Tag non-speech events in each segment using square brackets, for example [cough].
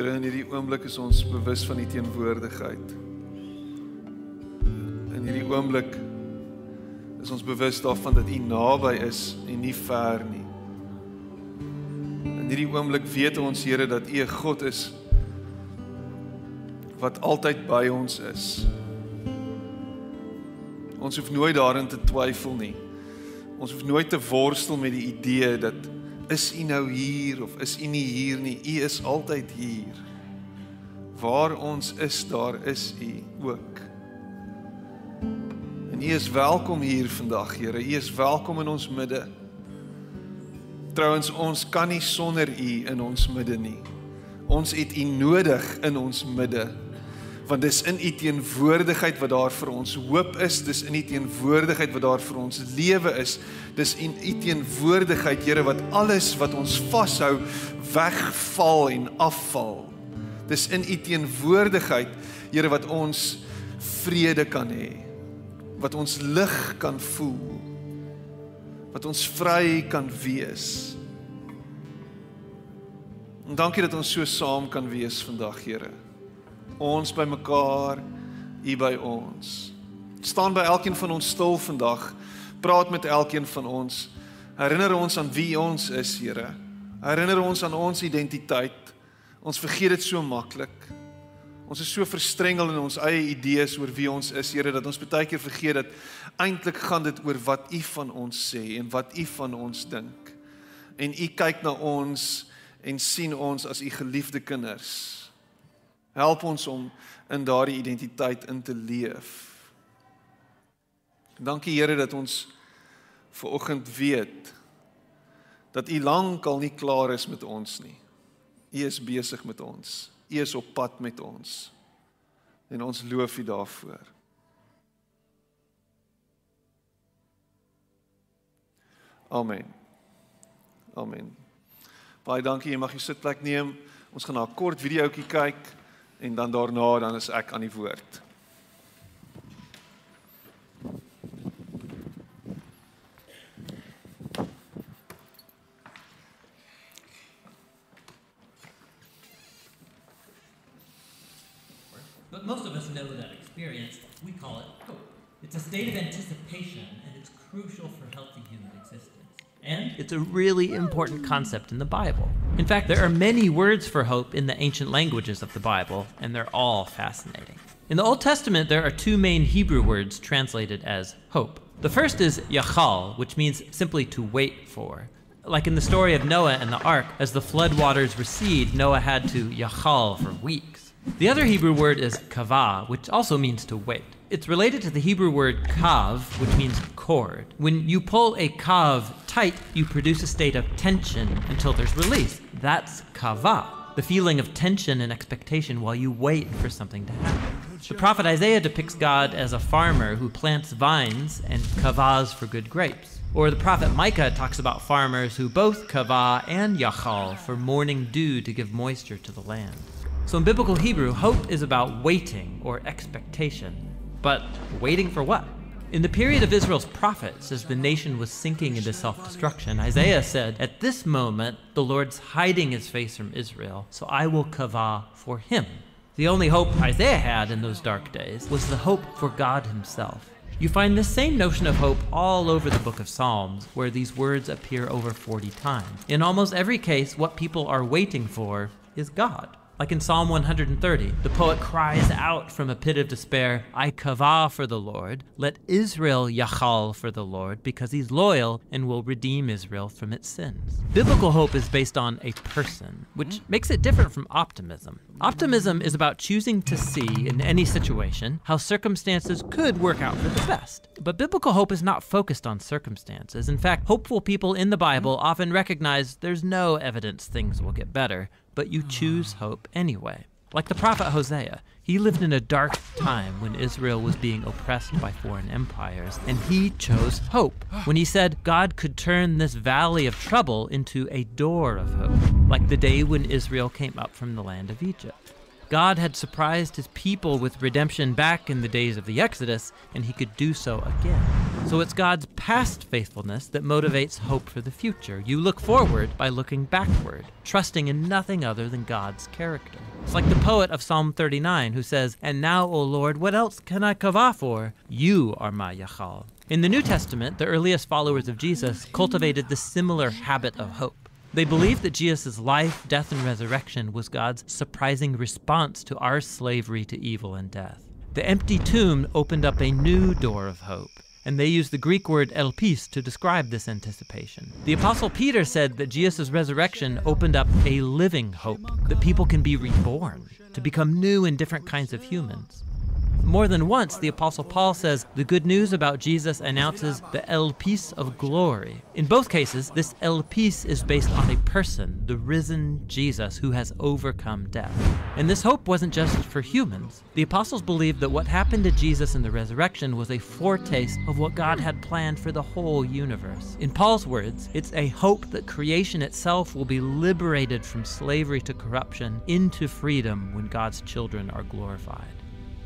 Here in hierdie oomblik is ons bewus van u teenwoordigheid. In hierdie oomblik is ons bewus daarvan dat u naby is en nie ver nie. In hierdie oomblik weet ons Here dat u 'n God is wat altyd by ons is. Ons hoef nooit daarin te twyfel nie. Ons hoef nooit te worstel met die idee dat is u nou hier of is u nie hier nie. U is altyd hier. Waar ons is, daar is u ook. En u is welkom hier vandag, Here. U is welkom in ons midde. Trouwens, ons kan nie sonder u in ons midde nie. Ons het u nodig in ons midde want dis in u teenwoordigheid wat daar vir ons hoop is, dis in u teenwoordigheid wat daar vir ons lewe is. Dis in u teenwoordigheid, Here, wat alles wat ons vashou wegval en afval. Dis in u teenwoordigheid, Here, wat ons vrede kan hê. Wat ons lig kan voel. Wat ons vry kan wees. En dankie dat ons so saam kan wees vandag, Here ons by mekaar hier by ons. Staan by elkeen van ons stil vandag. Praat met elkeen van ons. Herinner ons aan wie ons is, Here. Herinner ons aan ons identiteit. Ons vergeet dit so maklik. Ons is so verstrengel in ons eie idees oor wie ons is, Here, dat ons baie keer vergeet dat eintlik gaan dit oor wat U van ons sê en wat U van ons dink. En U kyk na ons en sien ons as U geliefde kinders. Help ons om in daardie identiteit in te leef. Dankie Here dat ons ver oggend weet dat U lankal nie klaar is met ons nie. U is besig met ons. U is op pad met ons. En ons loof U daarvoor. Amen. Amen. Baie dankie. Jy mag jou sitplek neem. Ons gaan na 'n kort videoetjie kyk en dan daarna dan is ek aan die woord. But most of us know that experience. We call it hope. It's a state of anticipation, and it's crucial for healthy human existence. And it's a really important concept in the Bible. In fact, there are many words for hope in the ancient languages of the Bible, and they're all fascinating. In the Old Testament, there are two main Hebrew words translated as hope. The first is yachal, which means simply to wait for. Like in the story of Noah and the ark, as the flood waters recede, Noah had to yachal for weeks. The other Hebrew word is kavah, which also means to wait. It's related to the Hebrew word kav, which means cord. When you pull a kav tight, you produce a state of tension until there's release. That's kava, the feeling of tension and expectation while you wait for something to happen. The prophet Isaiah depicts God as a farmer who plants vines and kavahs for good grapes. Or the prophet Micah talks about farmers who both kavah and yachal for morning dew to give moisture to the land. So in biblical Hebrew, hope is about waiting or expectation. But waiting for what? In the period of Israel's prophets, as the nation was sinking into self destruction, Isaiah said, At this moment, the Lord's hiding his face from Israel, so I will kavah for him. The only hope Isaiah had in those dark days was the hope for God himself. You find this same notion of hope all over the book of Psalms, where these words appear over 40 times. In almost every case, what people are waiting for is God. Like in Psalm 130, the poet cries out from a pit of despair, I kavah for the Lord. Let Israel yachal for the Lord, because he's loyal and will redeem Israel from its sins. Biblical hope is based on a person, which makes it different from optimism. Optimism is about choosing to see in any situation how circumstances could work out for the best. But biblical hope is not focused on circumstances. In fact, hopeful people in the Bible often recognize there's no evidence things will get better but you choose ah. hope anyway. Like the prophet Hosea, he lived in a dark time when Israel was being oppressed by foreign empires, and he chose hope [gasps] when he said God could turn this valley of trouble into a door of hope, like the day when Israel came up from the land of Egypt. God had surprised his people with redemption back in the days of the Exodus, and he could do so again. So it's God's past faithfulness that motivates hope for the future. You look forward by looking backward, trusting in nothing other than God's character. It's like the poet of Psalm 39 who says, And now, O Lord, what else can I kavah for? You are my Yachal. In the New Testament, the earliest followers of Jesus cultivated the similar habit of hope. They believed that Jesus' life, death, and resurrection was God's surprising response to our slavery to evil and death. The empty tomb opened up a new door of hope, and they used the Greek word elpis to describe this anticipation. The Apostle Peter said that Jesus' resurrection opened up a living hope, that people can be reborn, to become new and different kinds of humans. More than once, the Apostle Paul says the good news about Jesus announces the elpis of glory. In both cases, this elpis is based on a person, the risen Jesus, who has overcome death. And this hope wasn't just for humans. The apostles believed that what happened to Jesus in the resurrection was a foretaste of what God had planned for the whole universe. In Paul's words, it's a hope that creation itself will be liberated from slavery to corruption into freedom when God's children are glorified.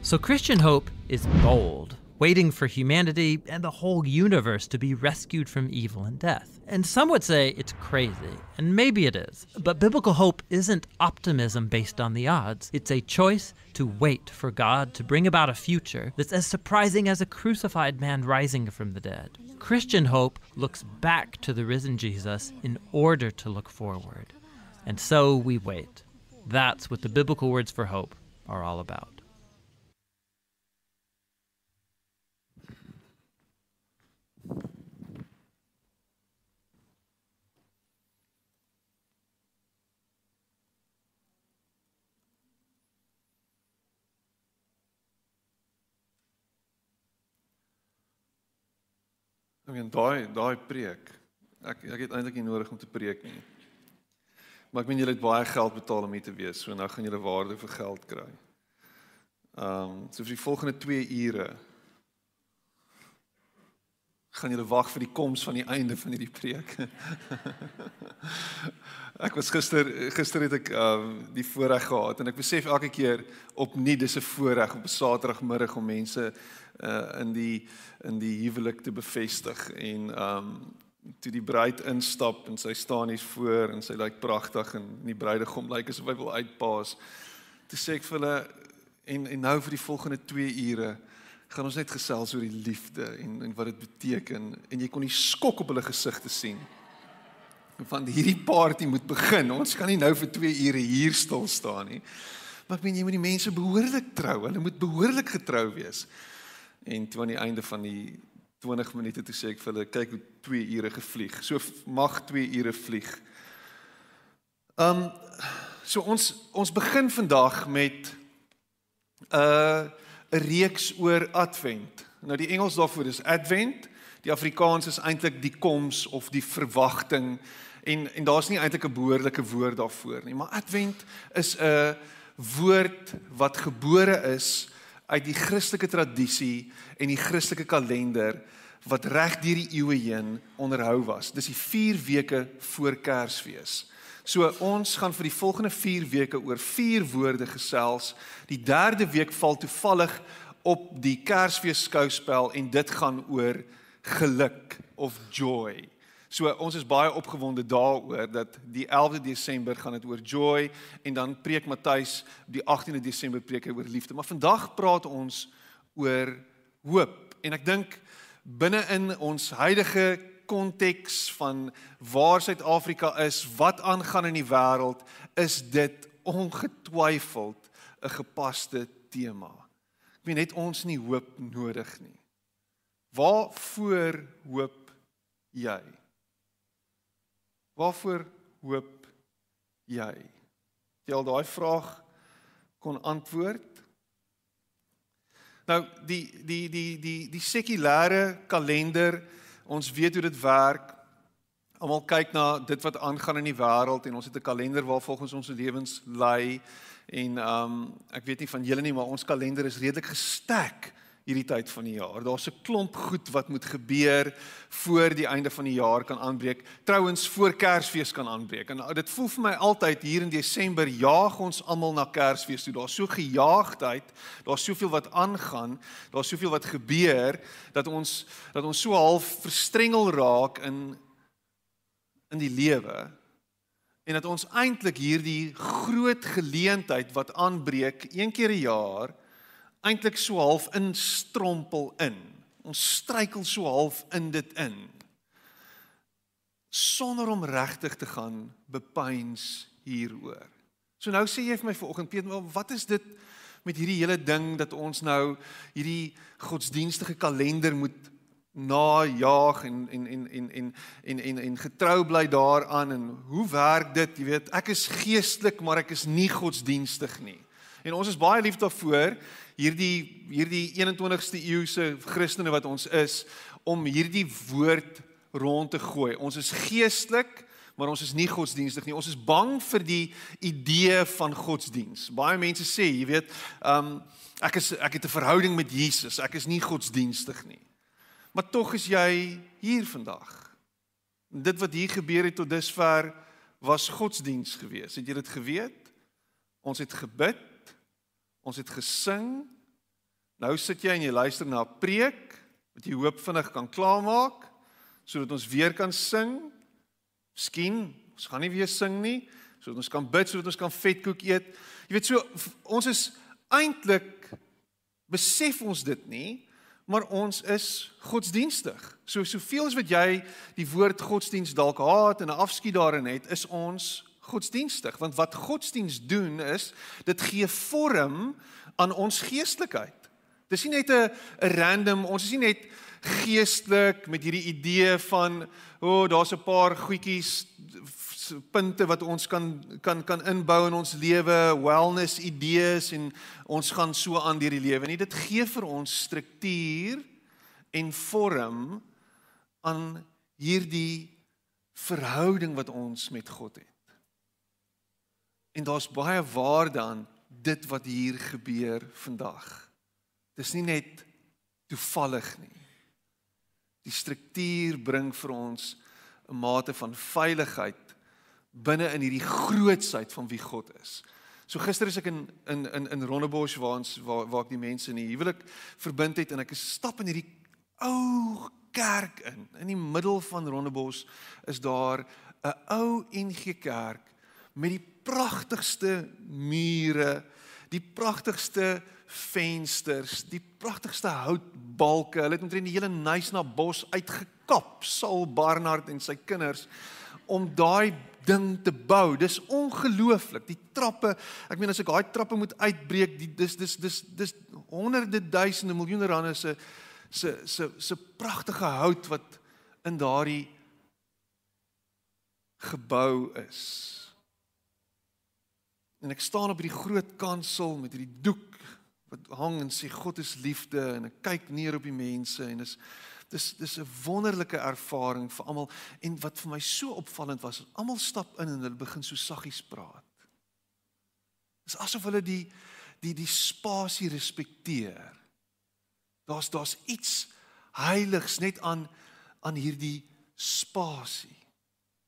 So Christian hope is bold, waiting for humanity and the whole universe to be rescued from evil and death. And some would say it's crazy, and maybe it is. But biblical hope isn't optimism based on the odds. It's a choice to wait for God to bring about a future that's as surprising as a crucified man rising from the dead. Christian hope looks back to the risen Jesus in order to look forward. And so we wait. That's what the biblical words for hope are all about. Ek meen daai daai preek. Ek ek het eintlik nie nodig om te preek nie. Maar ek meen julle het baie geld betaal om hier te wees, so nou gaan julle waarde vir geld kry. Ehm um, so vir die volgende 2 ure gaan julle wag vir die koms van die einde van hierdie preek. ek was gister gister het ek ehm uh, die voorreg gehad en ek besef elke keer opnuut dis 'n voorreg op 'n Saterdagmiddag om mense uh in die in die huwelik te bevestig en um, toe die bruid instap en sy staan hier voor en sy lyk pragtig en die bruidegom lyk asof hy wil uitpaas. Toe sê ek vir hulle en en nou vir die volgende 2 ure gaan ons net gesels oor die liefde en en wat dit beteken en jy kon die skok op hulle gesigte sien. Van hierdie party moet begin. Ons kan nie nou vir 2 ure hier stil staan nie. Maar ek meen jy moet die mense behoorlik trou. Hulle moet behoorlik getrou wees. En toe aan die einde van die 20 minute toe sê ek vir hulle kyk hoe 2 ure gevlieg. So mag 2 ure vlieg. Um so ons ons begin vandag met 'n uh, 'n reeks oor Advent. Nou die Engels daarvoor is Advent. Die Afrikaans is eintlik die koms of die verwagting en en daar's nie eintlik 'n behoorlike woord daarvoor nie, maar Advent is 'n woord wat gebore is uit die Christelike tradisie en die Christelike kalender wat reg deur die eeue heen onderhou was. Dis die 4 weke voor Kersfees. So ons gaan vir die volgende 4 weke oor 4 woorde gesels. Die derde week val toevallig op die Kersfees skouspel en dit gaan oor geluk of joy. So ons is baie opgewonde daaroor dat die 11de Desember gaan dit oor joy en dan preek Matthys die 18de Desember preek hy oor liefde. Maar vandag praat ons oor hoop. En ek dink binne in ons huidige konteks van waar Suid-Afrika is, wat aangaan in die wêreld, is dit ongetwyfeld 'n gepaste tema. Ek weet net ons nie hoop nodig nie. Waarvoor hoop jy? Waarvoor hoop jy? Jy al daai vraag kon antwoord. Nou die die die die die sekulêre kalender, ons weet hoe dit werk. Almal kyk na dit wat aangaan in die wêreld en ons het 'n kalender waar volgens ons lewens lê en ehm um, ek weet nie van julle nie, maar ons kalender is redelik gestek hierdie tyd van die jaar. Daar's 'n klomp goed wat moet gebeur voor die einde van die jaar kan aanbreek. Trouwens voor Kersfees kan aanbreek. En dit voel vir my altyd hier in Desember jaag ons almal na Kersfees toe. Daar's so gejaagdheid, daar's soveel wat aangaan, daar's soveel wat gebeur dat ons dat ons so half verstrengel raak in in die lewe. En dat ons eintlik hierdie groot geleentheid wat aanbreek een keer 'n jaar eintlik so half instrompel in. Ons struikel so half in dit in. Sonder om regtig te gaan bepeins hieroor. So nou sê jy vir my vanoggend Piet, maar wat is dit met hierdie hele ding dat ons nou hierdie godsdienstige kalender moet najaag en en en en en en en en getrou bly daaraan en hoe werk dit? Jy weet, ek is geestelik, maar ek is nie godsdienstig nie. En ons is baie lief daarvoor hierdie hierdie 21ste eeuse Christene wat ons is om hierdie woord rond te gooi. Ons is geestelik, maar ons is nie godsdienstig nie. Ons is bang vir die idee van godsdiens. Baie mense sê, jy weet, um ek is ek het 'n verhouding met Jesus. Ek is nie godsdienstig nie. Maar tog is jy hier vandag. Dit wat hier gebeur het tot dusver was godsdiens geweest. Het jy dit geweet? Ons het gebid Ons het gesing. Nou sit jy en jy luister na 'n preek wat jy hoop vinnig kan klaarmaak sodat ons weer kan sing. Miskien ons gaan nie weer sing nie, sodat ons kan bid, sodat ons kan vetkoek eet. Jy weet so ons is eintlik besef ons dit nie, maar ons is godsdienstig. So soveel as wat jy die woord godsdiens dalk haat en 'n afskeid daarin het, is ons godsdienstig want wat godsdiens doen is dit gee vorm aan ons geestelikheid. Dis nie net 'n random ons is nie net geestelik met hierdie idee van o oh, daar's 'n paar goedjies punte wat ons kan kan kan inbou in ons lewe, wellness idees en ons gaan so aan deur die lewe nie. Dit gee vir ons struktuur en vorm aan hierdie verhouding wat ons met God het. En daar's baie waarde aan dit wat hier gebeur vandag. Dis nie net toevallig nie. Die struktuur bring vir ons 'n mate van veiligheid binne in hierdie grootsheid van wie God is. So gister is ek in in in in Rondebosch waar ons waar waar ek die mense in die huwelik verbind het en ek stap in hierdie ou kerk in. In die middel van Rondebosch is daar 'n ou NG Kerk met die pragtigste mure, die pragtigste vensters, die pragtigste houtbalke. Hulle het omtrent die hele Nysna bos uitgekap, Saul Barnard en sy kinders om daai ding te bou. Dis ongelooflik. Die trappe, ek meen as ek daai trappe moet uitbreek, die dis dis dis dis honderde duisende miljoene rande se se se se pragtige hout wat in daardie gebou is. En ek staan op hierdie groot kansel met hierdie doek wat hang en sê God is liefde en ek kyk neer op die mense en dis dis dis 'n wonderlike ervaring vir almal en wat vir my so opvallend was, almal stap in en hulle begin so saggies praat. Dis asof hulle die die die spasie respekteer. Daar's daar's iets heiligs net aan aan hierdie spasie.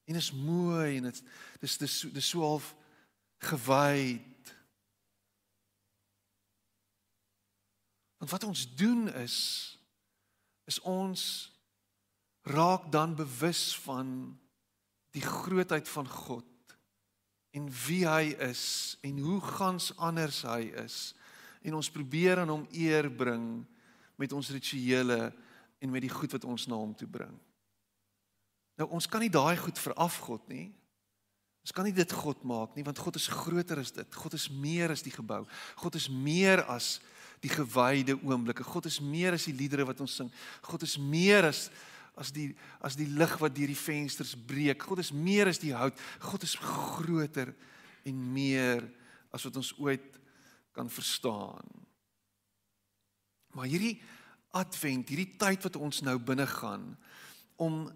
En is mooi en dit dis dis dis so half gewyd. Want wat ons doen is is ons raak dan bewus van die grootheid van God en wie hy is en hoe gans anders hy is en ons probeer aan hom eer bring met ons rituele en met die goed wat ons na hom toe bring. Nou ons kan nie daai goed veraf God nie. Ons kan nie dit God maak nie want God is groter as dit. God is meer as die gebou. God is meer as die gewyde oomblikke. God is meer as die liedere wat ons sing. God is meer as as die as die lig wat deur die vensters breek. God is meer as die hout. God is groter en meer as wat ons ooit kan verstaan. Maar hierdie advent, hierdie tyd wat ons nou binne gaan om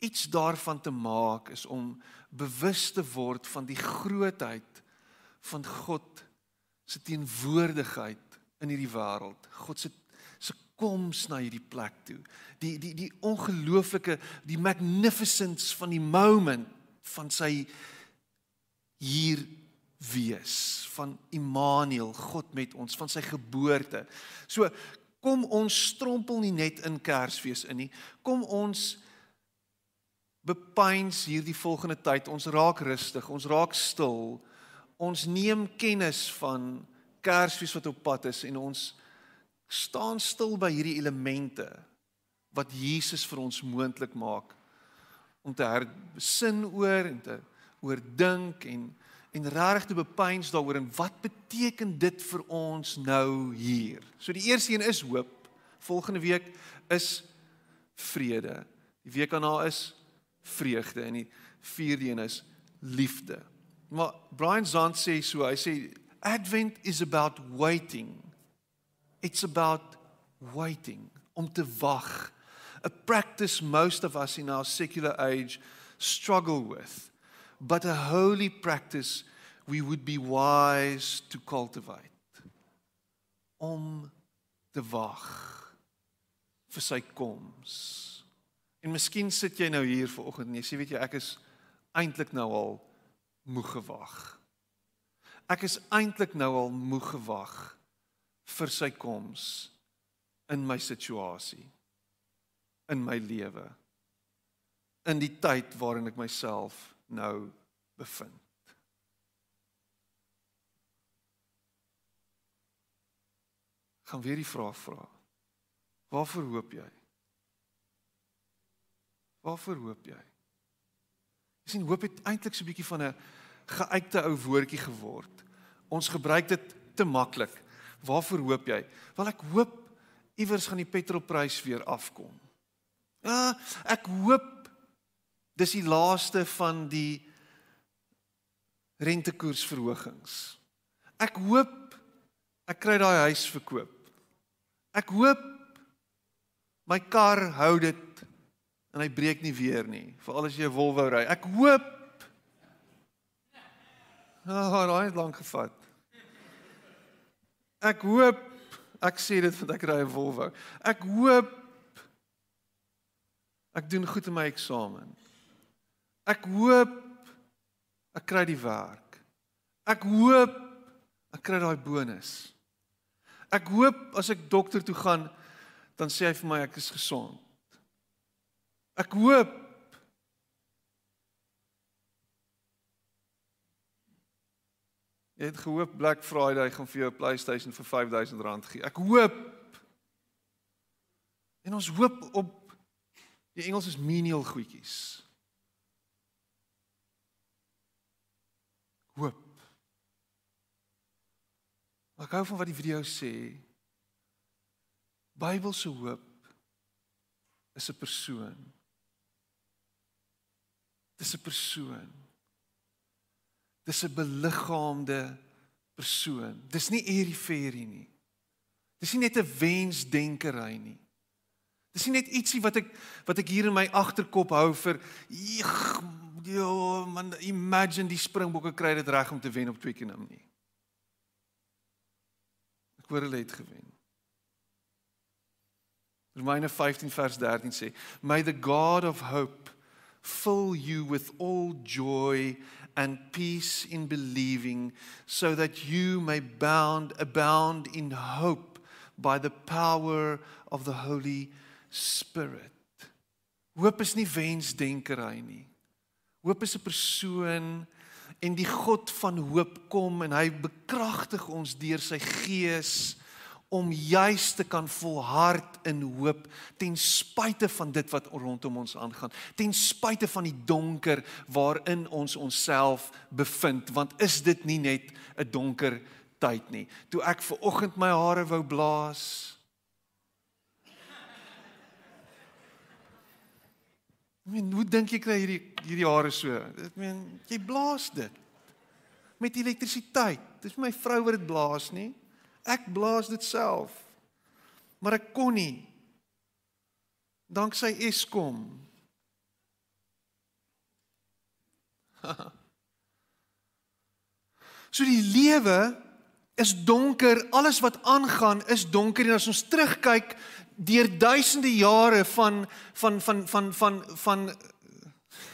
iets daarvan te maak is om bewus te word van die grootheid van God se teenwoordigheid in hierdie wêreld. God se se koms na hierdie plek toe. Die die die ongelooflike, die magnificence van die moment van sy hier wees van Immanuel, God met ons, van sy geboorte. So kom ons strompel nie net in Kersfees in nie. Kom ons bepeins hierdie volgende tyd. Ons raak rustig, ons raak stil. Ons neem kennis van Kersfees wat op pad is en ons staan stil by hierdie elemente wat Jesus vir ons moontlik maak om te hersin oor en te oordink en en regtig te bepeins daaroor en wat beteken dit vir ons nou hier. So die eerste een is hoop. Volgende week is vrede. Die week daarna is vreugde en die vierde een is liefde. Maar Brian Zant sê so, hy sê Advent is about waiting. It's about waiting, om te wag. A practice most of us in our secular age struggle with, but a holy practice we would be wise to cultivate. Om te wag vir sy koms. En miskien sit jy nou hier vanoggend en jy sê weet jy ek is eintlik nou al moeg gewag. Ek is eintlik nou al moeg gewag vir sy koms in my situasie in my lewe in die tyd waarin ek myself nou bevind. Gaan weer die vraag vra. Waarvoor hoop jy? Waarvoor hoop jy? Jy sien hoop het eintlik so 'n bietjie van 'n geuite ou woordjie geword. Ons gebruik dit te maklik. Waarvoor hoop jy? Wel ek hoop iewers gaan die petrolprys weer afkom. Ja, ek hoop dis die laaste van die rentekoersverhogings. Ek hoop ek kry daai huis verkoop. Ek hoop my kar hou dit en hy breek nie weer nie, veral as jy 'n Volvo ry. Ek hoop Ah, oh, daai het lank gevat. Ek hoop ek sê dit want ek ry 'n Volvo. Ek hoop ek doen goed in my eksamen. Ek hoop ek kry die werk. Ek hoop ek kry daai bonus. Ek hoop as ek dokter toe gaan dan sê hy vir my ek is gesond. Ek hoop Jy het gehoop Black Friday gaan vir jou 'n PlayStation vir R5000 gee. Ek hoop En ons hoop op die Engels is menial goedjies. Hoop. Ek hou van wat die video sê. Bybelse hoop is 'n persoon. Dis 'n persoon. Dis 'n beliggaamde persoon. Dis nie eriferie nie. Dis nie net 'n wensdenkery nie. Dis nie net ietsie wat ek wat ek hier in my agterkop hou vir ja man imagine die Springbokke kry dit reg om te wen op Twickenham nie. Ek hoor hulle het gewen. Romeine 15 vers 13 sê, "May the God of hope fill you with all joy and peace in believing, so that you may bound, abound in hope by the power of the Holy Spirit. Hoop is nie wensdenkery nie. Hoop is 'n persoon en die God van hoop kom en hy bekragtig ons deur sy gees om juis te kan volhard in hoop ten spyte van dit wat rondom ons aangaan ten spyte van die donker waarin ons onsself bevind want is dit nie net 'n donker tyd nie toe ek ver oggend my hare wou blaas [laughs] Men, hoe dink jy kry hierdie hierdie hare so? Ek meen, jy blaas dit met elektrisiteit. Dis my vrou wat dit blaas nie. Ek blaas dit self. Maar ek kon nie. Danksy Eskom. [laughs] so die lewe is donker, alles wat aangaan is donker en as ons terugkyk deur duisende jare van van van van van van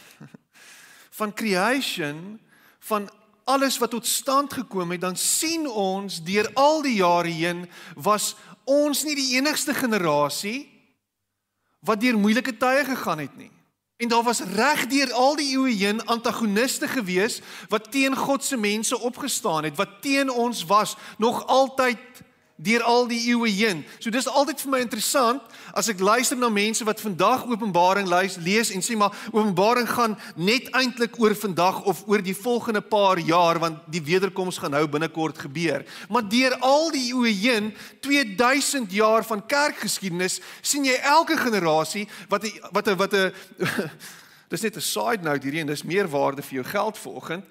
[laughs] van creation van alles wat tot stand gekom het dan sien ons deur al die jare heen was ons nie die enigste generasie wat deur moeilike tye gegaan het nie. En daar was reg deur al die eeue heen antagoniste gewees wat teen God se mense opgestaan het, wat teen ons was, nog altyd deur al die eeue heen. So dis altyd vir my interessant as ek luister na mense wat vandag Openbaring lees en sê maar Openbaring gaan net eintlik oor vandag of oor die volgende paar jaar want die wederkoms gaan nou binnekort gebeur. Maar deur al die eeue heen, 2000 jaar van kerkgeskiedenis, sien jy elke generasie wat wat wat 'n [laughs] Dis net 'n side note hierdie en dis meer waarde vir jou geld vanoggend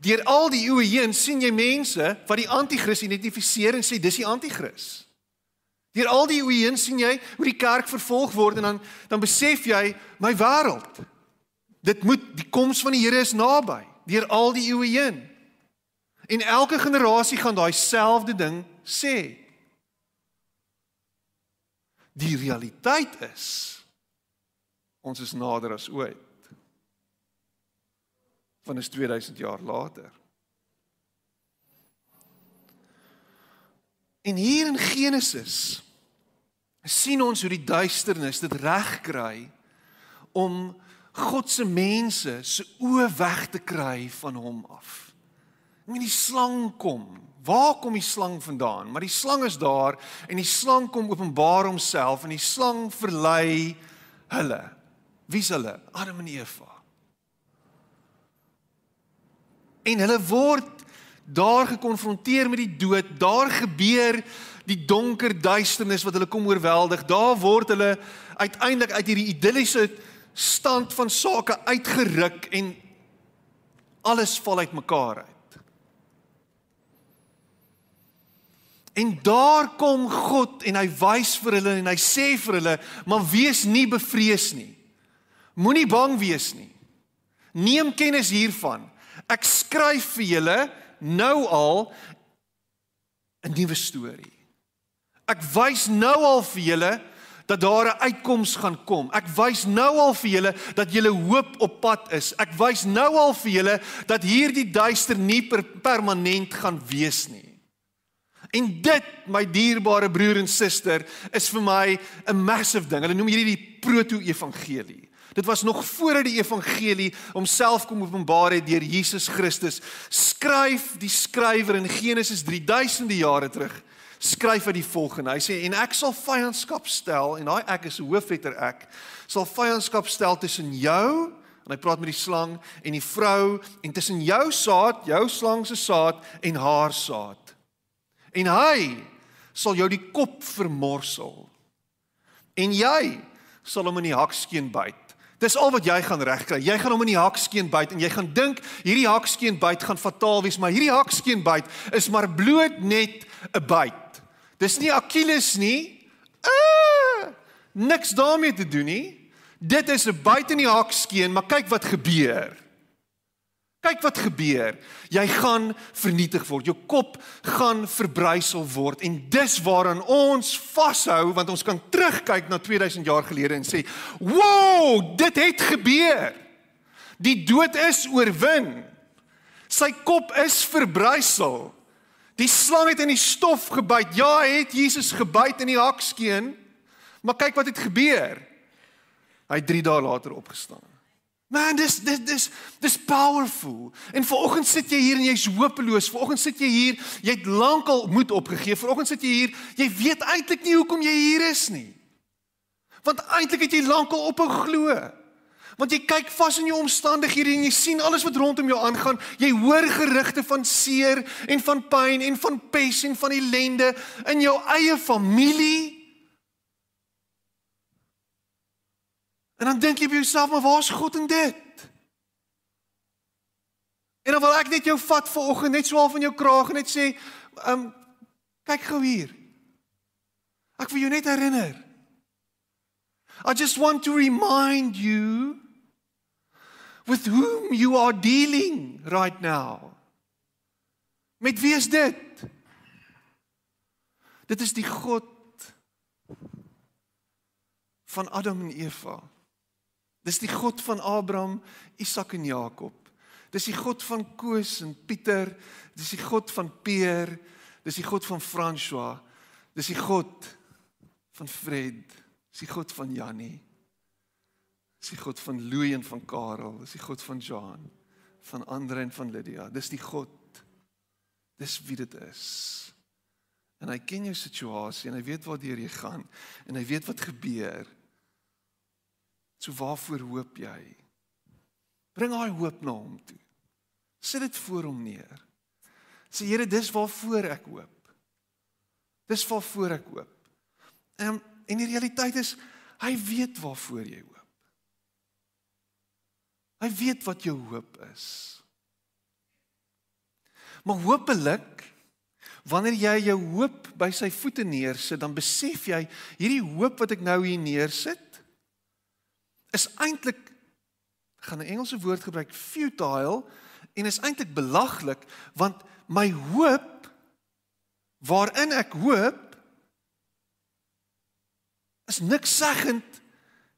deur al die eeue heen sien jy mense wat die anti-kris identifiseer en sê dis die anti-kris. Deur al die eeue heen sien jy hoe die kerk vervolg word en dan dan besef jy my wêreld. Dit moet die koms van die Here is naby deur al die eeue heen. En elke generasie gaan daai selfde ding sê. Die realiteit is ons is nader as ooit van is 2000 jaar later. En hier in Genesis sien ons hoe die duisternis dit reg kry om God se mense se oë weg te kry van hom af. En die slang kom. Waar kom die slang vandaan? Maar die slang is daar en die slang kom openbaar homself en die slang verlei hulle. Wie's hulle? Adam en Eva en hulle word daar gekonfronteer met die dood. Daar gebeur die donker duisternis wat hulle kom oorweldig. Daar word hulle uiteindelik uit hierdie idilliese stand van sake uitgeruk en alles val uitmekaar uit. En daar kom God en hy wys vir hulle en hy sê vir hulle, maar wees nie bevrees nie. Moenie bang wees nie. Neem kennis hiervan. Ek skryf vir julle nou al 'n nuwe storie. Ek wys nou al vir julle dat daar 'n uitkoms gaan kom. Ek wys nou al vir julle dat julle hoop op pad is. Ek wys nou al vir julle dat hierdie duister nie per permanent gaan wees nie. En dit, my dierbare broer en suster, is vir my 'n massive ding. Hulle noem hierdie die proto-evangelie. Dit was nog voordat die evangelie homself kom openbaar het deur Jesus Christus. Skryf die skrywer in Genesis 3000 jare terug. Skryf hy die volgende. Hy sê en ek sal vyandskap stel en daai ek is hoofletter ek sal vyandskap stel tussen jou en hy praat met die slang en die vrou en tussen jou saad, jou slang se saad en haar saad. En hy sal jou die kop vermorsel. En jy sal hom in die hakskeen byt. Dis al wat jy gaan regkry. Jy gaan hom in die hakskeen byt en jy gaan dink hierdie hakskeen byt gaan fataal wees, maar hierdie hakskeen byt is maar bloot net 'n byt. Dis nie Achilles nie. Uh, niks daarmee te doen nie. Dit is 'n byt in die hakskeen, maar kyk wat gebeur. Kyk wat gebeur. Jy gaan vernietig word. Jou kop gaan verbrysel word en dis waaraan ons vashou want ons kan terugkyk na 2000 jaar gelede en sê, "Wow, dit het gebeur. Die dood is oorwin. Sy kop is verbrysel. Die slang het in die stof gebyt. Ja, hy het Jesus gebyt in die hakskeen. Maar kyk wat het gebeur. Hy het 3 dae later opgestaan. Man, dis dis dis dis powerful. En vanoggend sit jy hier en jy's hopeloos. Vanoggend sit jy hier, jy het lankal moed opgegee. Vanoggend sit jy hier, jy weet eintlik nie hoekom jy hier is nie. Want eintlik het jy lankal ophou glo. Want jy kyk vas in jou omstandighede en jy sien alles wat rondom jou aangaan. Jy hoor gerugte van seer en van pyn en van pes en van ellende in jou eie familie. En dan dink jy by jouself, maar waar's God in dit? En dan wil ek net jou vat vanoggend net so al van jou kraag en net sê, um kyk gou hier. Ek wil jou net herinner. I just want to remind you with whom you are dealing right now. Met wie is dit? Dit is die God van Adam en Eva. Dis die God van Abraham, Isak en Jakob. Dis die God van Koos en Pieter, dis die God van Peer, dis die God van François, dis die God van Fred, dis die God van Jannie. Dis die God van Louie en van Karel, dis die God van Jean, van Andre en van Lydia. Dis die God. Dis wie dit is. En hy ken jou situasie en hy weet waartoe jy gaan en hy weet wat gebeur. So waarvoor hoop jy? Bring daai hoop na hom toe. Sit dit voor hom neer. Sê Here, dis waarvoor ek hoop. Dis waarvoor ek hoop. En en die realiteit is hy weet waarvoor jy hoop. Hy weet wat jou hoop is. Maar hopelik wanneer jy jou hoop by sy voete neersit, dan besef jy hierdie hoop wat ek nou hier neersit is eintlik gaan 'n Engelse woord gebruik futile en is eintlik belaglik want my hoop waarin ek hoop is niks seggend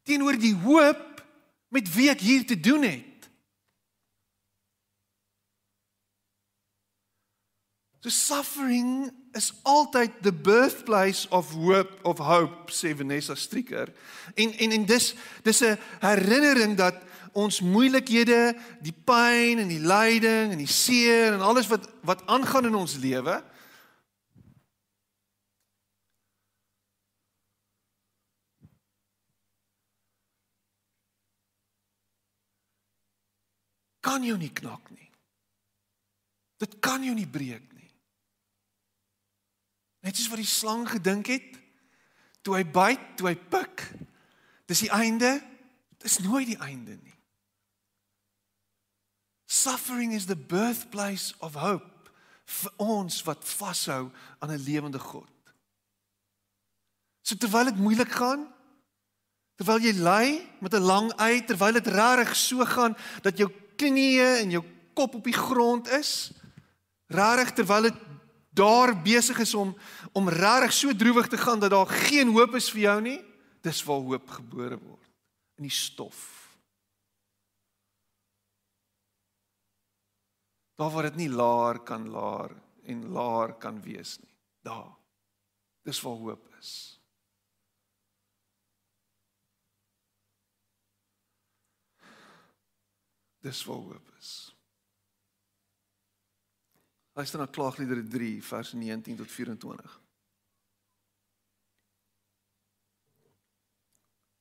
teenoor die hoop met wie ek hier te doen het. So suffering is altyd the birthplace of hope of hope sê Vanessa Stricker. En en en dis dis 'n herinnering dat ons moeilikhede, die pyn en die lyding en die seer en alles wat wat aangaan in ons lewe kan jou nie knak nie. Dit kan jou nie breek nie. Net soos wat die slang gedink het toe hy byt, toe hy pik. Dis die einde. Dit is nooit die einde nie. Suffering is the birthplace of hope vir ons wat vashou aan 'n lewende God. So terwyl dit moeilik gaan, terwyl jy ly met 'n lang ei, terwyl dit regtig so gaan dat jou knieë en jou kop op die grond is, regtig terwyl dit daar besig is om om regtig so droewig te gaan dat daar geen hoop is vir jou nie, dis waar hoop gebore word in die stof. Daar waar dit nie laer kan laer en laer kan wees nie. Daar. Dis waar hoop is. Dis waar hoop is. Luister na Klaagliedere 3 vers 19 tot 24.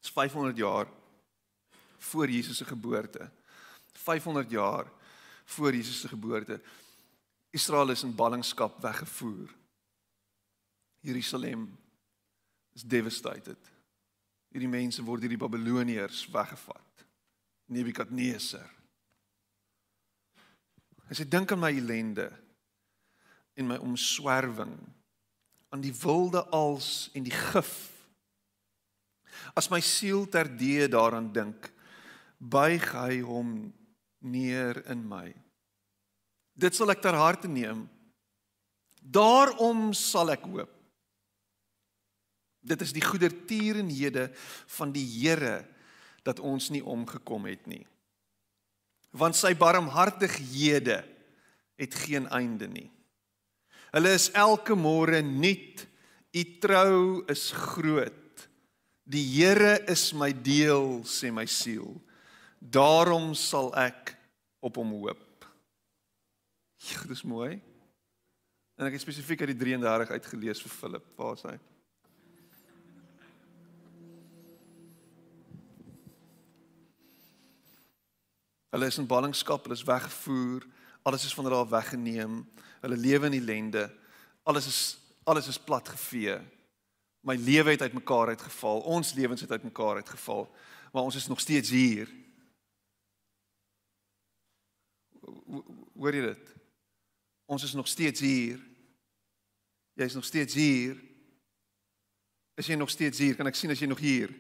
Dis 500 jaar voor Jesus se geboorte. 500 jaar voor Jesus se geboorte. Israel is in ballingskap weggevoer. Jerusalem is devastated. Hierdie mense word deur die Babiloniërs weggevat. Nebukadneser. As jy dink aan my ellende, en my omswerwing aan die wilde als en die gif. As my siel terdee daaraan dink, buig hy hom neer in my. Dit sal ek ter harte neem. Daarom sal ek hoop. Dit is die goedertierenhede van die Here dat ons nie omgekom het nie. Want sy barmhartighede het geen einde nie. Hulle is elke môre nuut. U trou is groot. Die Here is my deel, sê my siel. Daarom sal ek op hom hoop. Ja, dis mooi. En ek het spesifiek uit die 33 uitgelees vir Philip. Waar is hy? Hulle is in ballingskap, hulle is weggevoer, alles is van hulle af weggeneem hulle lewe in ellende. Alles is alles is plat gevee. My lewe het uitmekaar uitgeval. Ons lewens het uitmekaar uitgeval. Maar ons is nog steeds hier. Hoor jy dit? Ons is nog steeds hier. Jy is nog steeds hier. Is jy nog steeds hier? Kan ek sien as jy nog hier?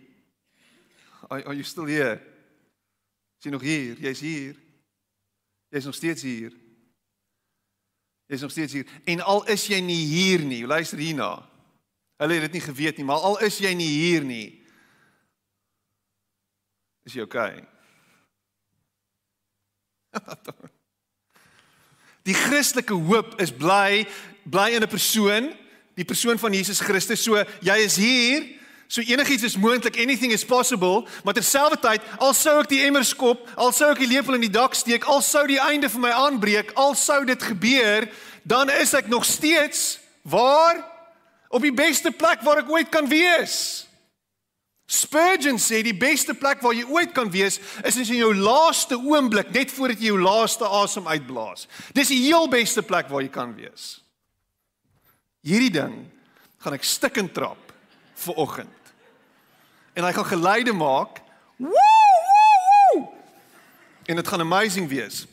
Are, are you still here? Is jy nog hier? Jy's hier. Jy's nog steeds hier. Jy's nog steeds hier. En al is jy nie hier nie, luister hierna. Hulle het dit nie geweet nie, maar al is jy nie hier nie, is jy okay. [laughs] Die Christelike hoop is bly bly in 'n persoon, die persoon van Jesus Christus. So jy is hier, so enigiets is moontlik, anything is possible, maar terselfdertyd, al sou ek die emmer skop, al sou ek die lepel in die dak steek, al sou die einde vir my aanbreek, al sou dit gebeur, dan is ek nog steeds waar op die beste plek waar ek ooit kan wees. Spurgeon sê die beste plek waar jy ooit kan wees is in jou laaste oomblik net voordat jy jou laaste asem uitblaas. Dis die heel beste plek waar jy kan wees. Hierdie ding gaan ek stikkend trap vir oggend. En hy gaan geluide maak. Woo woo woo. En dit gaan amazing wees.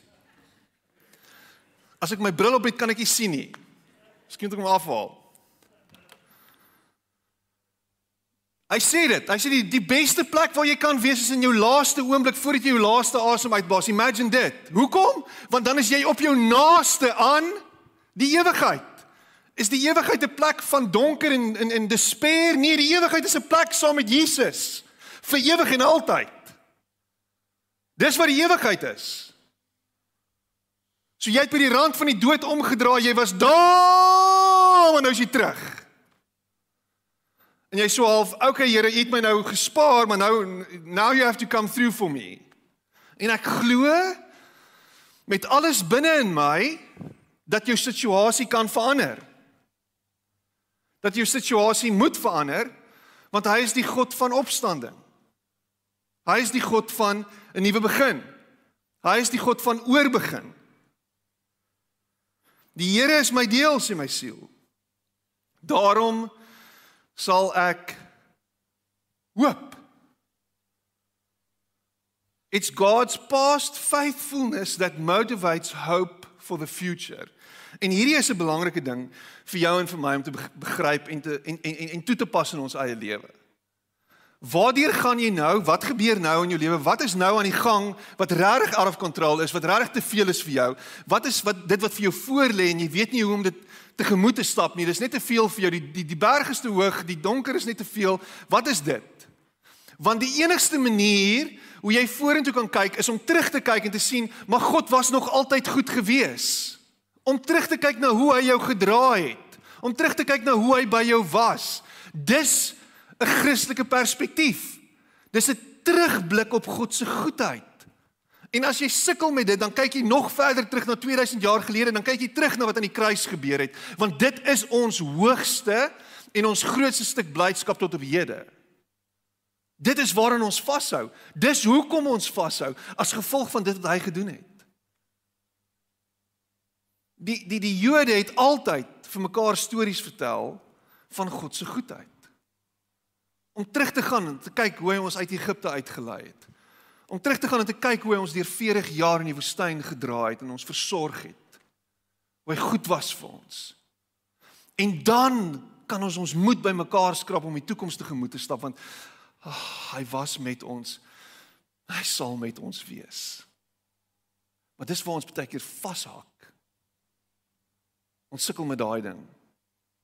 As ek my bril op het, kan ek nie sien nie. Miskien moet ek hom afhaal. Hy sê dit. Hy sê die die beste plek waar jy kan wees is in jou laaste oomblik voordat jy jou laaste asem uitblaas. Imagine dit. Hoekom? Want dan is jy op jou naaste aan die ewigheid. Is die ewigheid 'n plek van donker en en en despair? Nee, die ewigheid is 'n plek saam met Jesus vir ewig en altyd. Dis wat die ewigheid is. So jy het by die rand van die dood omgedraai, jy was daar, maar nou is jy terug. En jy sê half, okay Here, U het my nou gespaar, maar nou now you have to come through for me. En ek glo met alles binne in my dat jou situasie kan verander. Dat jou situasie moet verander want hy is die God van opstanding. Hy is die God van 'n nuwe begin. Hy is die God van oorbegin. Die Here is my deel, sê my siel. Daarom sal ek hoop. It's God's past faithfulness that motivates hope for the future. En hierdie is 'n belangrike ding vir jou en vir my om te begryp en te en en en toe te pas in ons eie lewe. Waardeur gaan jy nou? Wat gebeur nou in jou lewe? Wat is nou aan die gang wat regtig out of control is? Wat regtig te veel is vir jou? Wat is wat dit wat vir jou voorlê en jy weet nie hoe om dit tegemoet te stap nie. Dis net te veel vir jou. Die die die berg is te hoog, die donker is net te veel. Wat is dit? Want die enigste manier hoe jy vorentoe kan kyk is om terug te kyk en te sien, maar God was nog altyd goed gewees. Om terug te kyk na hoe hy jou gedra het. Om terug te kyk na hoe hy by jou was. Dis 'n Christelike perspektief. Dis 'n terugblik op God se goedheid. En as jy sukkel met dit, dan kyk jy nog verder terug na 2000 jaar gelede en dan kyk jy terug na wat aan die kruis gebeur het, want dit is ons hoogste en ons grootste stuk blydskap tot op hede. Dit is waaraan ons vashou. Dis hoekom ons vashou as gevolg van dit wat hy gedoen het. Die die die Jode het altyd vir mekaar stories vertel van God se goedheid. Om terug te gaan en te kyk hoe hy ons uit Egipte uitgelei het om terug te gaan en te kyk hoe hy ons deur 40 jaar in die woestyn gedra het en ons versorg het. Hoe hy goed was vir ons. En dan kan ons ons moed bymekaar skrap om die toekoms tegemoet te stap want oh, hy was met ons. Hy sal met ons wees. Maar dis waar ons baie keer vashak. Ons sukkel met daai ding.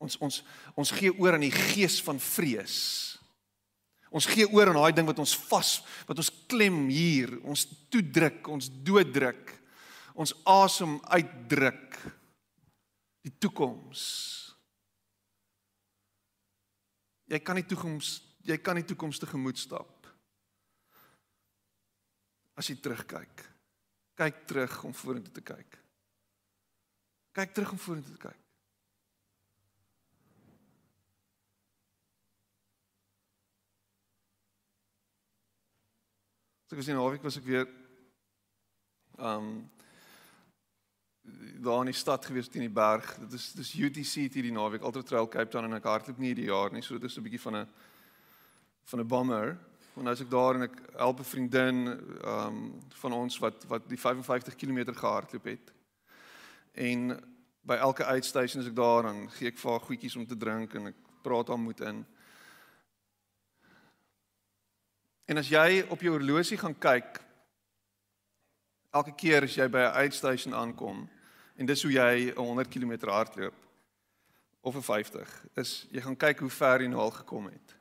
Ons ons ons gee oor aan die gees van vrees. Ons gee oor aan daai ding wat ons vas, wat ons klem hier, ons toedruk, ons dooddruk. Ons asem uitdruk. Die toekoms. Jy kan nie toekoms, jy kan nie toekoms tegemoet stap. As jy terugkyk. Kyk terug om vorentoe te kyk. Kyk terug om vorentoe kyk. So ek was in Naweek was ek weer um daar in die stad gewees teen die berg. Dit is dis UTC hierdie naweek, Ultra Trail Cape Town en ek hardloop nie hierdie jaar nie. So dit is 'n bietjie van 'n van 'n bummer. Want as ek daar en ek help 'n vriendin um van ons wat wat die 55 km gehardloop het. En by elke uitstasie as ek daar dan gee ek vir haar goedjies om te drink en ek praat haar moed in. En as jy op jou horlosie gaan kyk elke keer as jy by 'n uitstasie aankom en dis hoe jy 'n 100 km hardloop of 'n 50 is jy gaan kyk hoe ver jy nou al gekom het.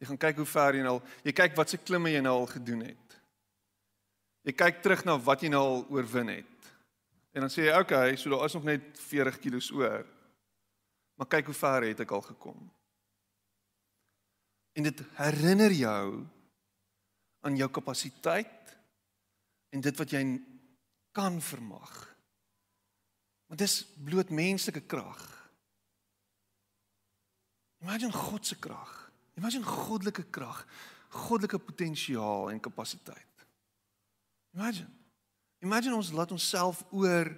Jy gaan kyk hoe ver jy nou al, jy kyk wat se klimme jy nou al gedoen het. Jy kyk terug na wat jy nou al oorwin het. En dan sê jy, "Oké, okay, so daar is nog net 40 kg oor." Maar kyk hoe ver het ek al gekom. En dit herinner jou aan jou kapasiteit en dit wat jy kan vermag. Want dis bloot menslike krag. Imagine God se krag. Imagine goddelike krag, goddelike potensiaal en kapasiteit. Imagine. Imagine ons laat onsself oor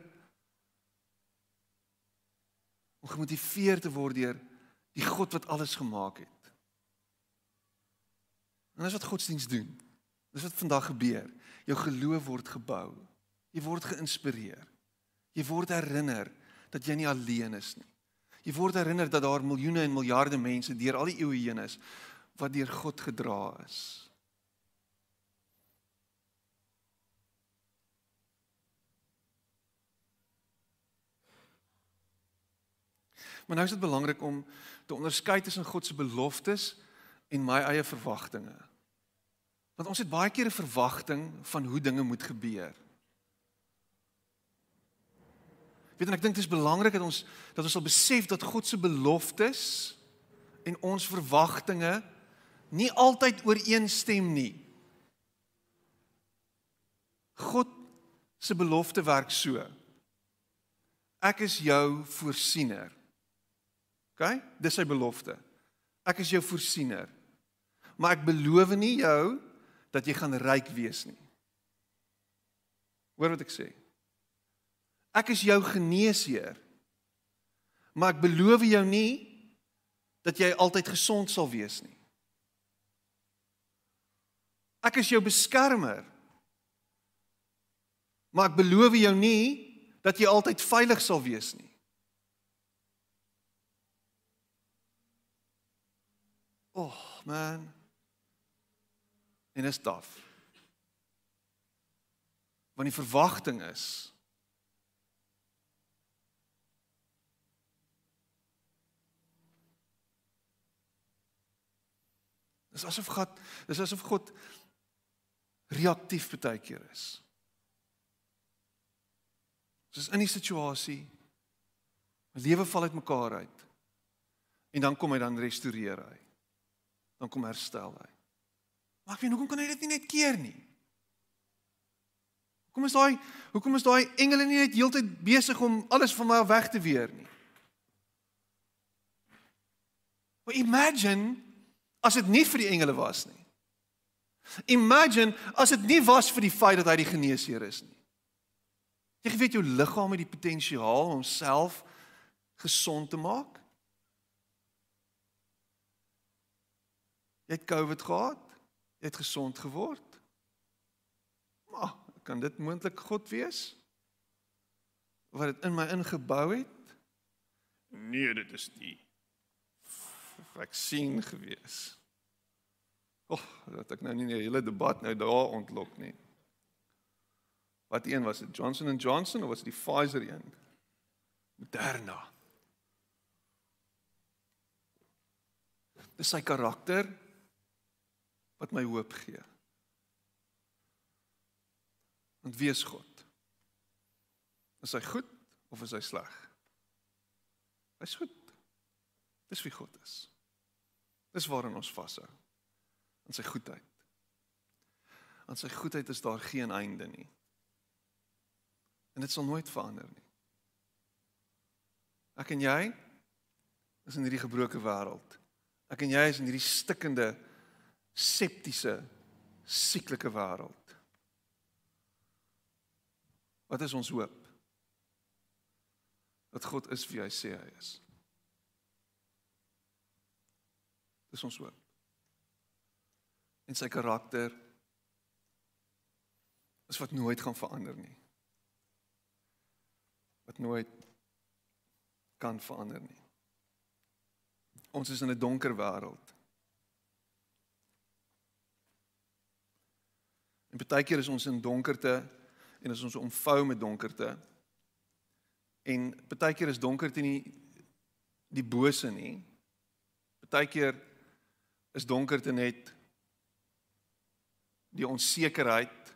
om gemotiveer te word deur die God wat alles gemaak het. En dis wat godsdiens doen. Dis wat vandag gebeur. Jou geloof word gebou. Jy word geïnspireer. Jy word herinner dat jy nie alleen is nie. Jy word herinner dat daar miljoene en miljarde mense deur al die eeue heen is wat deur God gedra is. Maar nou is dit belangrik om te onderskei tussen God se beloftes en my eie verwagtinge. Want ons het baie keer 'n verwagting van hoe dinge moet gebeur. Weet en ek dink dit is belangrik dat ons dat ons sal besef dat God se beloftes en ons verwagtinge nie altyd ooreenstem nie. God se belofte werk so. Ek is jou voorsiener. OK? Dis sy belofte. Ek is jou voorsiener. Maar ek beloof nie jou dat jy gaan ryk wees nie. Hoor wat ek sê. Ek is jou geneesheer. Maar ek beloof jou nie dat jy altyd gesond sal wees nie. Ek is jou beskermer. Maar ek beloof jou nie dat jy altyd veilig sal wees nie. Oh, man. En is taaf. Want die verwagting is Dis asof God, dis asof God reaktief baie keer is. Soos in die situasie, my lewe val uitmekaar uit. En dan kom hy dan restoreer hy dan kom herstel hy. Maar ek weet hoekom kan hy dit nie net keer nie? Hoekom is daai hoekom is daai engele nie net heeltyd besig om alles van my af weg te weer nie? Maar imagine as dit nie vir die engele was nie. Imagine as dit nie was vir die feit dat hy die geneesheer is nie. Jy weet jou liggaam het die potensiaal om self gesond te maak. Jy het COVID gehad. Jy het gesond geword. Maar kan dit moontlik God wees? Wat dit in my ingebou het? Nee, dit is nie vaksin gewees. O, oh, dat ek nou nie 'n hele debat nou daar ontlok nie. Wat een was dit? Johnson & Johnson of was dit die Pfizer een? Moderna. Dis sy karakter wat my hoop gee. Want wie is God? Is hy goed of is hy sleg? Hy's goed. Dis wie God is. Dis waarin ons vashou. In sy goedheid. Aan sy goedheid is daar geen einde nie. En dit sal nooit verander nie. Ek en jy is in hierdie gebroke wêreld. Ek en jy is in hierdie stikkende septiese sieklike wêreld. Wat is ons hoop? Dat God is wie hy sê hy is. Dis ons hoop. En sy karakter is wat nooit gaan verander nie. Wat nooit kan verander nie. Ons is in 'n donker wêreld. En baie keer is ons in donkerte en as ons omvou met donkerte En partykeer is donkerte nie die bose nie. Partykeer is donkerte net die onsekerheid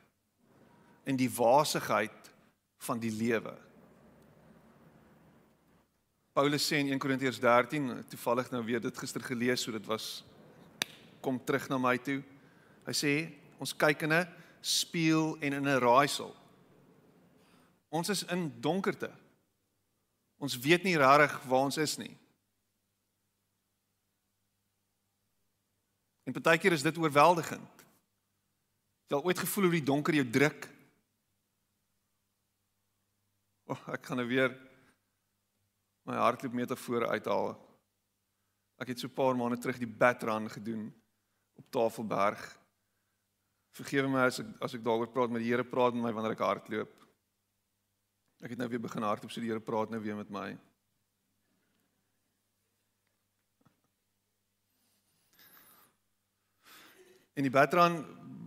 en die waasigheid van die lewe. Paulus sê in 1 Korintiërs 13, toevallig nou weer dit gister gelees, so dit was kom terug na my toe. Hy sê ons kyk in 'n spieël en in 'n raaisel. Ons is in donkerte. Ons weet nie regtig waar ons is nie. En partykeer is dit oorweldigend. Jy al ooit gevoel hoe die donker jou druk? O, oh, ek gaan nou weer my hardloop metafoor uithaal. Ek het so 'n paar maande terug die batrun gedoen op Tafelberg. Vergewe my as ek as ek daaroor praat met die Here praat met my wanneer ek hardloop. Ek het nou weer begin hardloop so die Here praat nou weer met my. En die batrun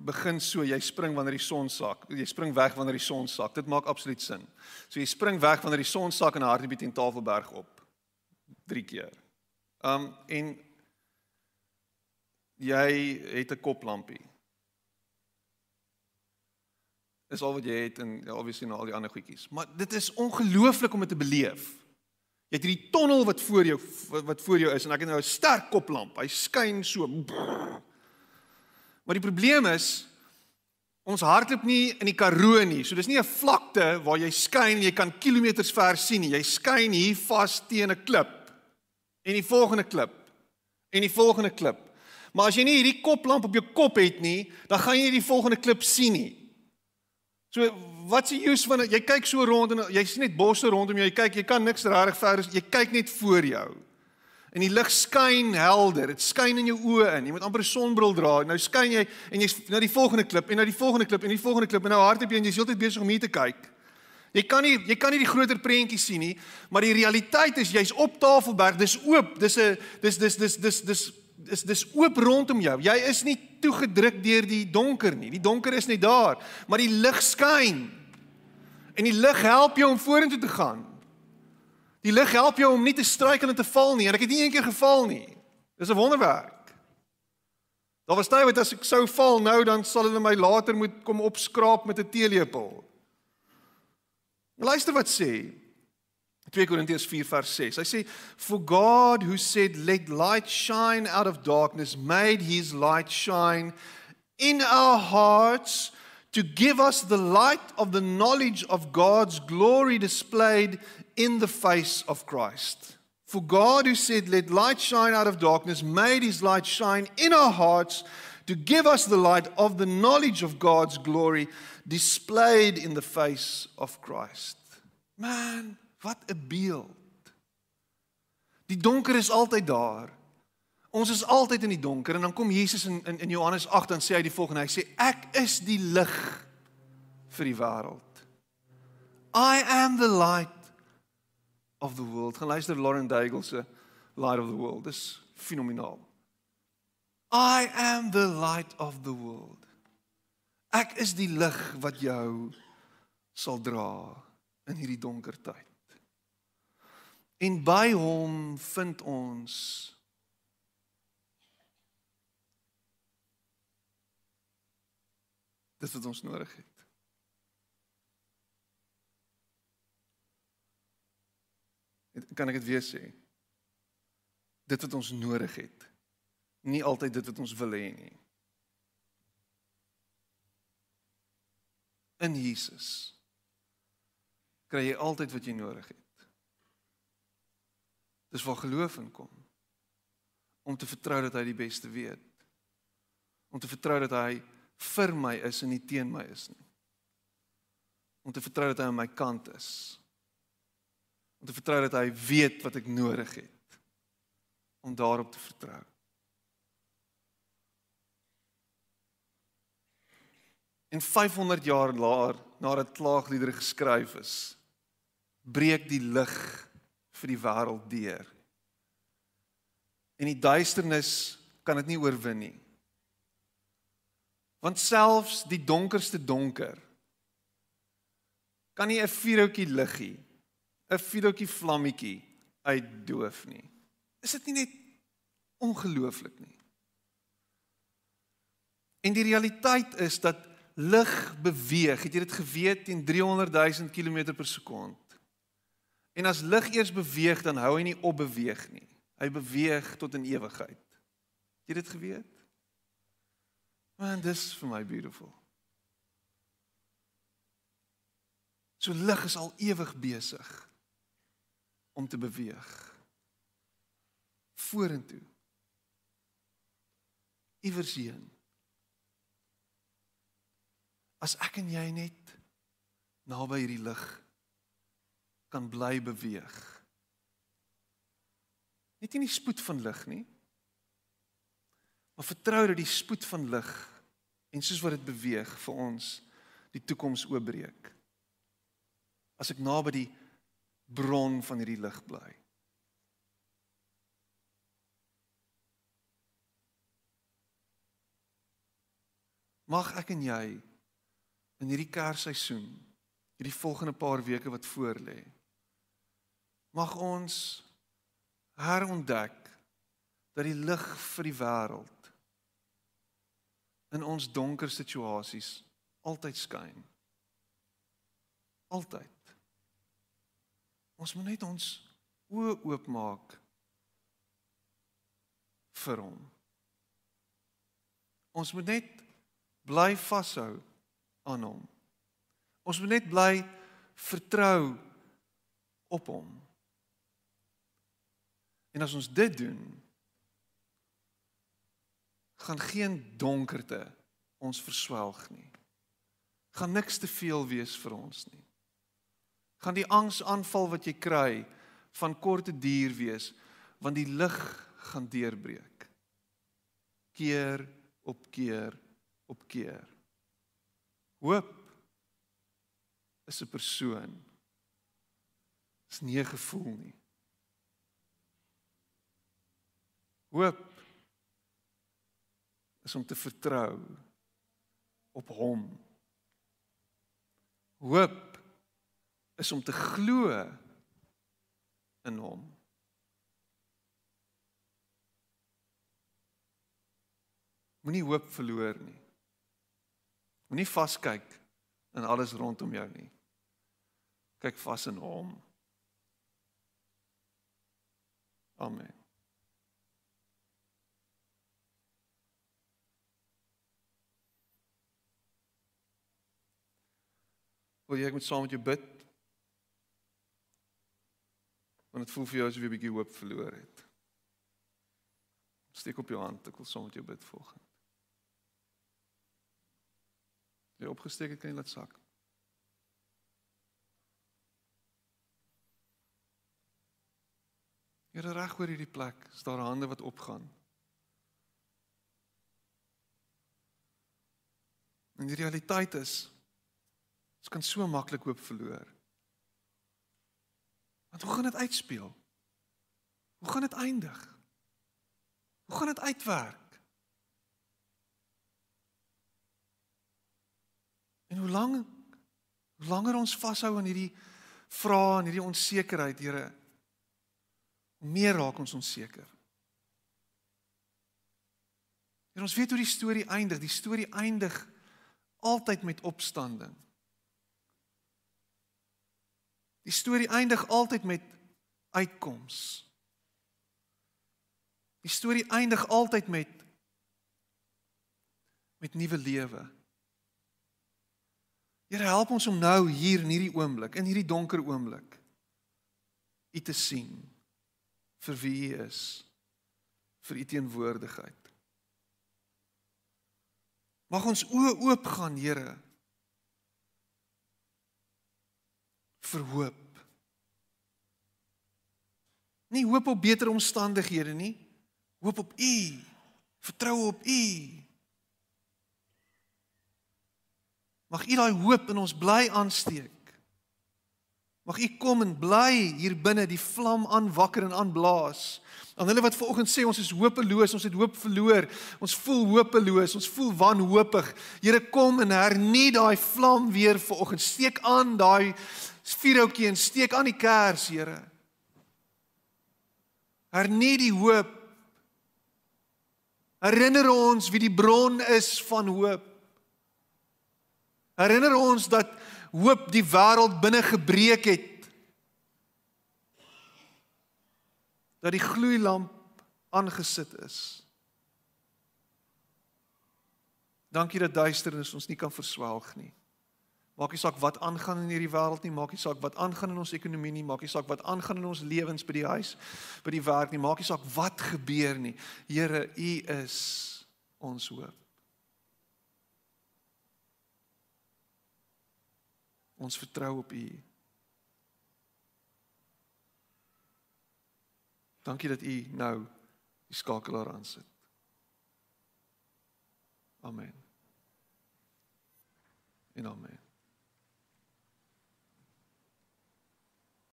begin so, jy spring wanneer die son sak. Jy spring weg wanneer die son sak. Dit maak absoluut sin. So jy spring weg wanneer die son sak en hardloop teen Tafelberg op. 3 keer. Um en jy het 'n koplampie. Dis al wat jy het en obviously nou al die ander goedjies. Maar dit is ongelooflik om dit te beleef. Jy het hierdie tonnel wat voor jou wat voor jou is en ek het nou 'n sterk koplamp. Hy skyn so. Maar die probleem is ons hardloop nie in die Karoo nie. So dis nie 'n vlakte waar jy skyn en jy kan kilometers ver sien nie. Jy skyn hier vas teen 'n klip. En die volgende klip. En die volgende klip. Maar as jy nie hierdie koplamp op jou kop het nie, dan gaan jy nie die volgende klip sien nie. So wat se use van jy kyk so rond en jy sien net bosse rondom jou, jy kyk, jy kan niks regtig verder, jy kyk net voor jou. En die lig skyn helder, dit skyn in jou oë in. Jy moet amper 'n sonbril dra. Nou skyn jy en jy's na die volgende klip en na die volgende klip en die volgende klip en nou hardop jy jy's heeltyd besig om hier te kyk. Jy kan nie jy kan nie die groter prentjie sien nie, maar die realiteit is jy's op Tafelberg, dis oop, dis 'n dis dis dis dis dis is dis oop rondom jou. Jy is nie toegedruk deur die donker nie. Die donker is net daar, maar die lig skyn. En die lig help jou om vorentoe te gaan. Die lig help jou om nie te struikel en te val nie. En ek het nie eendag geval nie. Dis 'n wonderwerk. Daar was tye wat as ek sou val nou dan sal hulle my later moet kom opskraap met 'n teelepel. Luister wat sê 2 Korintiërs 4 vers 6. Hy sê for God who said let light shine out of darkness made his light shine in our hearts to give us the light of the knowledge of God's glory displayed in the face of Christ. For God who said let light shine out of darkness made his light shine in our hearts to give us the light of the knowledge of God's glory displayed in the face of Christ. Man, Wat 'n beeld. Die donker is altyd daar. Ons is altyd in die donker en dan kom Jesus in in, in Johannes 8 en sê hy die volgende, hy sê ek is die lig vir die wêreld. I am the light of the world. Gaan luister Lauren Daigle se Light of the World. Dis fenomenaal. I am the light of the world. Ek is die lig wat jou sal dra in hierdie donker tyd. En by hom vind ons dis wat ons nodig het. Kan ek dit weer sê? Dit wat ons nodig het. Nie altyd dit wat ons wil hê nie. In Jesus kry jy altyd wat jy nodig het. Dis waar geloof in kom. Om te vertrou dat hy die beste weet. Om te vertrou dat hy vir my is en nie teen my is nie. Om te vertrou dat hy aan my kant is. Om te vertrou dat hy weet wat ek nodig het. Om daarop te vertrou. En 500 jaar later, nadat klaagliedere geskryf is, breek die lig vir die wêreld deur. En die duisternis kan dit nie oorwin nie. Want selfs die donkerste donker kan nie 'n vuurhoutjie liggie 'n filootjie vlammetjie uitdoof nie. Is dit nie net ongelooflik nie? En die realiteit is dat lig beweeg. Het jy dit geweet teen 300 000 km per sekond? En as lig eers beweeg, dan hou hy nie op beweeg nie. Hy beweeg tot in ewigheid. Het jy dit geweet? Man, dis vir my beautiful. So lig is al ewig besig om te beweeg. Vorentoe. Iewers heen. As ek en jy net naby hierdie lig kan bly beweeg. Net nie die spoed van lig nie. Maar vertrou dat die spoed van lig en soos wat dit beweeg vir ons die toekoms oopbreek. As ek naby die bron van hierdie lig bly. Mag ek en jy in hierdie kersseisoen, hierdie volgende paar weke wat voorlê, mag ons herontdek dat die lig vir die wêreld in ons donker situasies altyd skyn. Altyd. Ons moet net ons oë oopmaak vir hom. Ons moet net bly vashou aan hom. Ons moet net bly vertrou op hom. En as ons dit doen, gaan geen donkerte ons verswelg nie. Gaan niks te veel wees vir ons nie. Gaan die angsaanval wat jy kry van korte duur wees want die lig gaan deurbreek. Keer op keer op keer. Hoop is 'n persoon. Is nie 'n gevoel nie hoop is om te vertrou op hom hoop is om te glo in hom. Moenie hoop verloor nie. Moenie vaskyk in alles rondom jou nie. Kyk vas in hom. Amen. Wil jy ek moet saam met jou bid? Want dit voel vir jou asof jy 'n bietjie hoop verloor het. Steek op jou hand, ek wil saam met jou bid volgens. Jy opgesteek het kan jy laat sak. Here reg oor hierdie plek, is daar hande wat opgaan. En die realiteit is ons kan so maklik hoop verloor. Want hoe gaan dit uitspeel? Hoe gaan dit eindig? Hoe gaan dit uitwerk? En hoe lank hoe langer ons vashou aan hierdie vrae en hierdie onsekerheid, Here, hoe meer raak ons onseker. En ons weet hoe die storie eindig. Die storie eindig altyd met opstanding. Die storie eindig altyd met uitkoms. Die storie eindig altyd met met nuwe lewe. Here help ons om nou hier in hierdie oomblik, in hierdie donker oomblik, U te sien vir wie U is, vir U teenwoordigheid. Mag ons oë oop gaan, Here, vir hoop. Nie hoop op beter omstandighede nie. Hoop op U. Vertrou op U. Mag U daai hoop in ons bly aansteek. Mag U kom en bly hier binne die vlam aanwakker en aanblaas. Aan hulle wat vanoggend sê ons is hopeloos, ons het hoop verloor, ons voel hopeloos, ons voel wanhoopig. Here kom en hernie daai vlam weer vanoggend. Steek aan daai Vierhoutjie en steek aan die kers, Here. Hernie die hoop. Herinner ons wie die bron is van hoop. Herinner ons dat hoop die wêreld binne gebreek het. Dat die gloeilamp aangesit is. Dankie dat duisternis ons nie kan verswelg nie. Maak nie saak wat aangaan in hierdie wêreld nie, maak nie saak wat aangaan in ons ekonomie nie, maak nie saak wat aangaan in ons lewens by die huis, by die werk nie, maak nie saak wat gebeur nie. Here, U is ons hoop. Ons vertrou op U. Dankie dat U nou die skakelaar aansit. Amen. En amen.